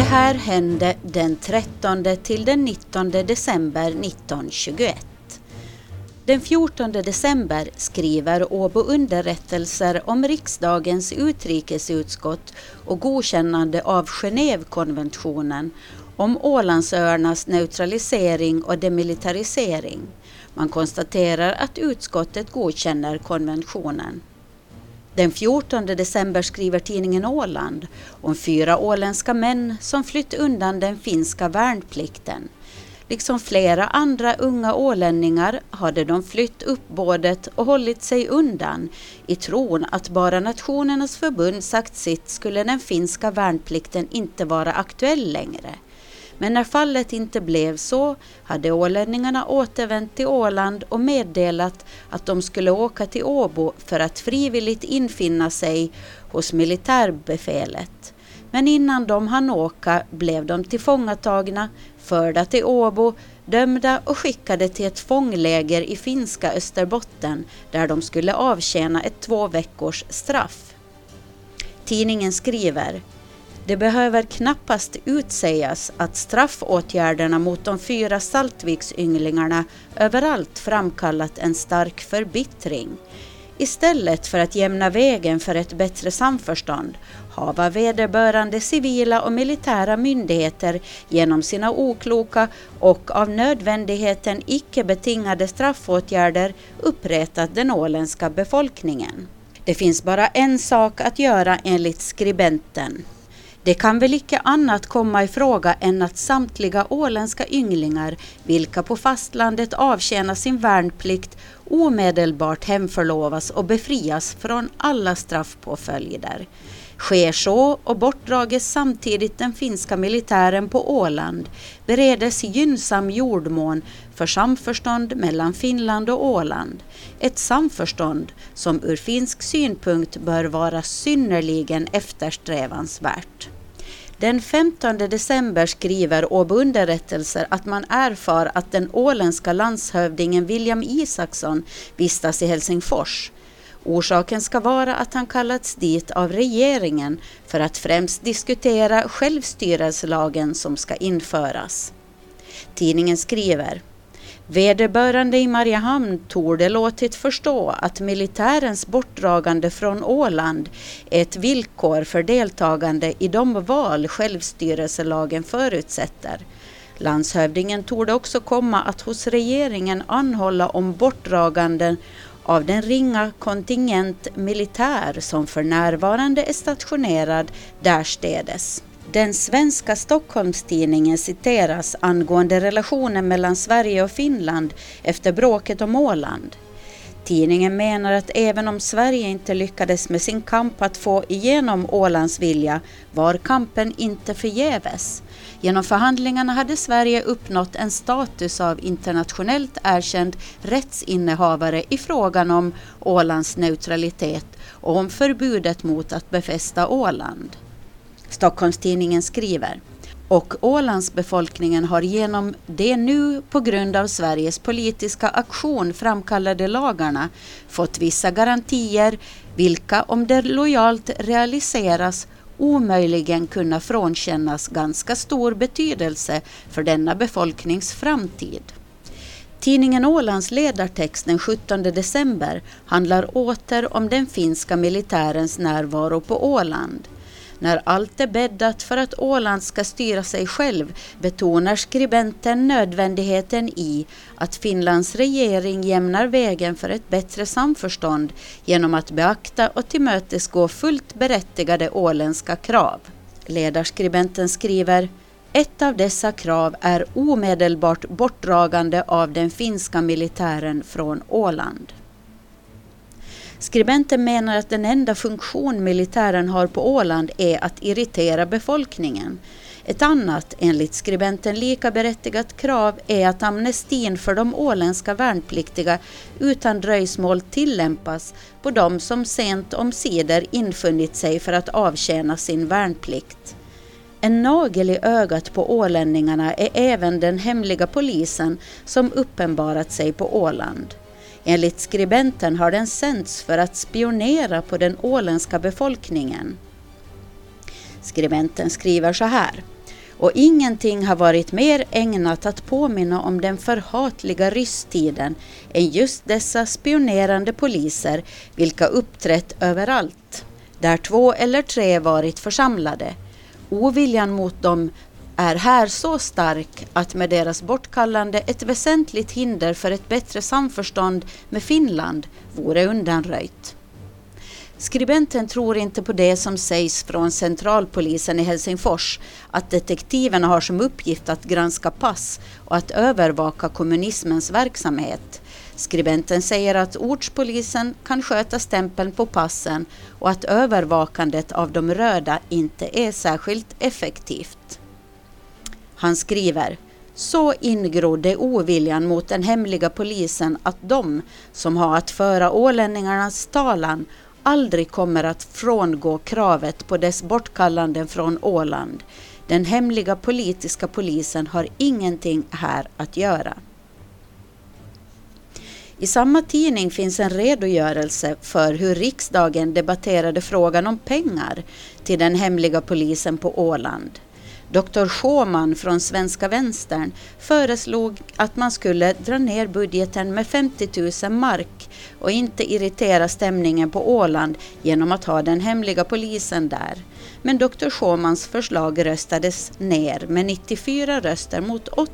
Det här hände den 13 till den 19 december 1921. Den 14 december skriver Åbo underrättelser om riksdagens utrikesutskott och godkännande av Genèvekonventionen om Ålandsöarnas neutralisering och demilitarisering. Man konstaterar att utskottet godkänner konventionen. Den 14 december skriver tidningen Åland om fyra åländska män som flytt undan den finska värnplikten. Liksom flera andra unga ålänningar hade de flytt uppbådet och hållit sig undan i tron att bara Nationernas förbund sagt sitt skulle den finska värnplikten inte vara aktuell längre. Men när fallet inte blev så hade ålänningarna återvänt till Åland och meddelat att de skulle åka till Åbo för att frivilligt infinna sig hos militärbefälet. Men innan de hann åka blev de tillfångatagna, förda till Åbo, dömda och skickade till ett fångläger i finska Österbotten där de skulle avtjäna ett två veckors straff. Tidningen skriver det behöver knappast utsägas att straffåtgärderna mot de fyra Saltviksynglingarna överallt framkallat en stark förbittring. Istället för att jämna vägen för ett bättre samförstånd hava vederbörande civila och militära myndigheter genom sina okloka och av nödvändigheten icke betingade straffåtgärder upprättat den åländska befolkningen. Det finns bara en sak att göra enligt skribenten. Det kan väl icke annat komma i fråga än att samtliga åländska ynglingar, vilka på fastlandet avtjänar sin värnplikt, omedelbart hemförlovas och befrias från alla straffpåföljder. Sker så och bortdrages samtidigt den finska militären på Åland beredes gynnsam jordmån för samförstånd mellan Finland och Åland. Ett samförstånd som ur finsk synpunkt bör vara synnerligen eftersträvansvärt. Den 15 december skriver Åbo underrättelser att man erfar att den åländska landshövdingen William Isaksson vistas i Helsingfors Orsaken ska vara att han kallats dit av regeringen för att främst diskutera självstyrelselagen som ska införas. Tidningen skriver Vederbörande i Mariehamn torde låtit förstå att militärens bortdragande från Åland är ett villkor för deltagande i de val självstyrelselagen förutsätter. Landshövdingen torde också komma att hos regeringen anhålla om bortdragande av den ringa kontingent militär som för närvarande är stationerad därstädes. Den svenska Stockholmstidningen citeras angående relationen mellan Sverige och Finland efter bråket om Åland. Tidningen menar att även om Sverige inte lyckades med sin kamp att få igenom Ålands vilja var kampen inte förgäves. Genom förhandlingarna hade Sverige uppnått en status av internationellt erkänd rättsinnehavare i frågan om Ålands neutralitet och om förbudet mot att befästa Åland. Stockholms-Tidningen skriver och Ålandsbefolkningen har genom de nu på grund av Sveriges politiska aktion framkallade lagarna fått vissa garantier vilka om de lojalt realiseras omöjligen kunna frånkännas ganska stor betydelse för denna befolknings framtid. Tidningen Ålands ledartext den 17 december handlar åter om den finska militärens närvaro på Åland. När allt är bäddat för att Åland ska styra sig själv betonar skribenten nödvändigheten i att Finlands regering jämnar vägen för ett bättre samförstånd genom att beakta och tillmötesgå fullt berättigade åländska krav. Ledarskribenten skriver ett av dessa krav är omedelbart bortdragande av den finska militären från Åland. Skribenten menar att den enda funktion militären har på Åland är att irritera befolkningen. Ett annat, enligt skribenten lika berättigat krav är att amnestin för de åländska värnpliktiga utan dröjsmål tillämpas på de som sent om sidor infunnit sig för att avtjäna sin värnplikt. En nagel i ögat på ålänningarna är även den hemliga polisen som uppenbarat sig på Åland. Enligt skribenten har den sänts för att spionera på den åländska befolkningen. Skribenten skriver så här. och ingenting har varit mer ägnat att påminna om den förhatliga rysstiden än just dessa spionerande poliser vilka uppträtt överallt, där två eller tre varit församlade. Oviljan mot dem är här så stark att med deras bortkallande ett väsentligt hinder för ett bättre samförstånd med Finland vore undanröjt. Skribenten tror inte på det som sägs från centralpolisen i Helsingfors, att detektiverna har som uppgift att granska pass och att övervaka kommunismens verksamhet. Skribenten säger att ortspolisen kan sköta stämpeln på passen och att övervakandet av de röda inte är särskilt effektivt. Han skriver så ingrodde oviljan mot den hemliga polisen att de som har att föra ålänningarnas talan aldrig kommer att frångå kravet på dess bortkallande från Åland. Den hemliga politiska polisen har ingenting här att göra. I samma tidning finns en redogörelse för hur riksdagen debatterade frågan om pengar till den hemliga polisen på Åland. Dr Schåman från Svenska Vänstern föreslog att man skulle dra ner budgeten med 50 000 mark och inte irritera stämningen på Åland genom att ha den hemliga polisen där. Men Dr Schåmans förslag röstades ner med 94 röster mot 80.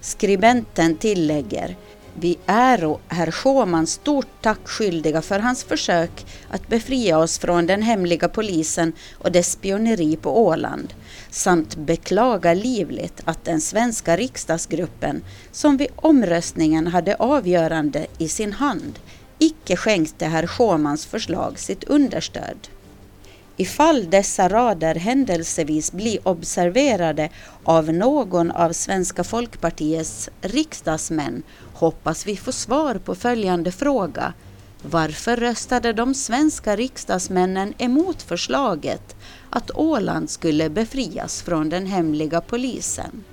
Skribenten tillägger vi är herr Schåman stort tack skyldiga för hans försök att befria oss från den hemliga polisen och dess spioneri på Åland, samt beklagar livligt att den svenska riksdagsgruppen, som vid omröstningen hade avgörande i sin hand, icke skänkte herr Schåmans förslag sitt understöd. Ifall dessa rader händelsevis blir observerade av någon av Svenska folkpartiets riksdagsmän hoppas vi få svar på följande fråga. Varför röstade de svenska riksdagsmännen emot förslaget att Åland skulle befrias från den hemliga polisen?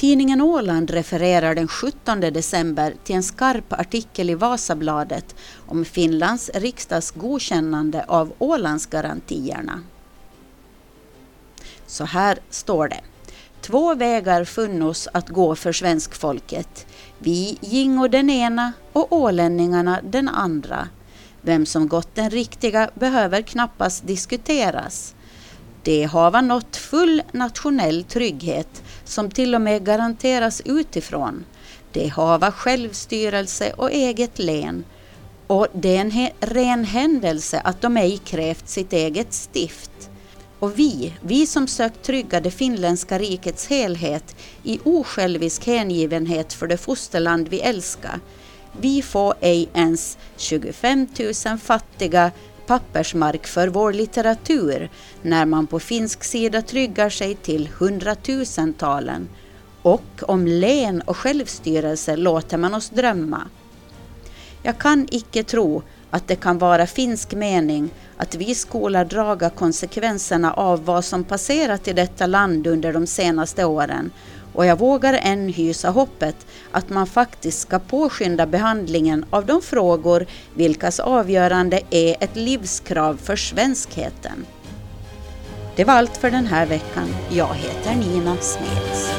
Tidningen Åland refererar den 17 december till en skarp artikel i Vasabladet om Finlands riksdags godkännande av Ålandsgarantierna. Så här står det. Två vägar funnos att gå för svenskfolket. Vi gingo den ena och ålänningarna den andra. Vem som gått den riktiga behöver knappast diskuteras. De hava nått full nationell trygghet som till och med garanteras utifrån. De hava självstyrelse och eget län och det är en ren händelse att de ej krävt sitt eget stift. Och vi, vi som sökt trygga det finländska rikets helhet i osjälvisk hängivenhet för det fosterland vi älskar, vi får ej ens 25 000 fattiga pappersmark för vår litteratur när man på finsk sida tryggar sig till hundratusentalen. Och om län och självstyrelse låter man oss drömma. Jag kan icke tro att det kan vara finsk mening att vi skola draga konsekvenserna av vad som passerat i detta land under de senaste åren och jag vågar än hysa hoppet att man faktiskt ska påskynda behandlingen av de frågor vilkas avgörande är ett livskrav för svenskheten. Det var allt för den här veckan. Jag heter Nina Smeds.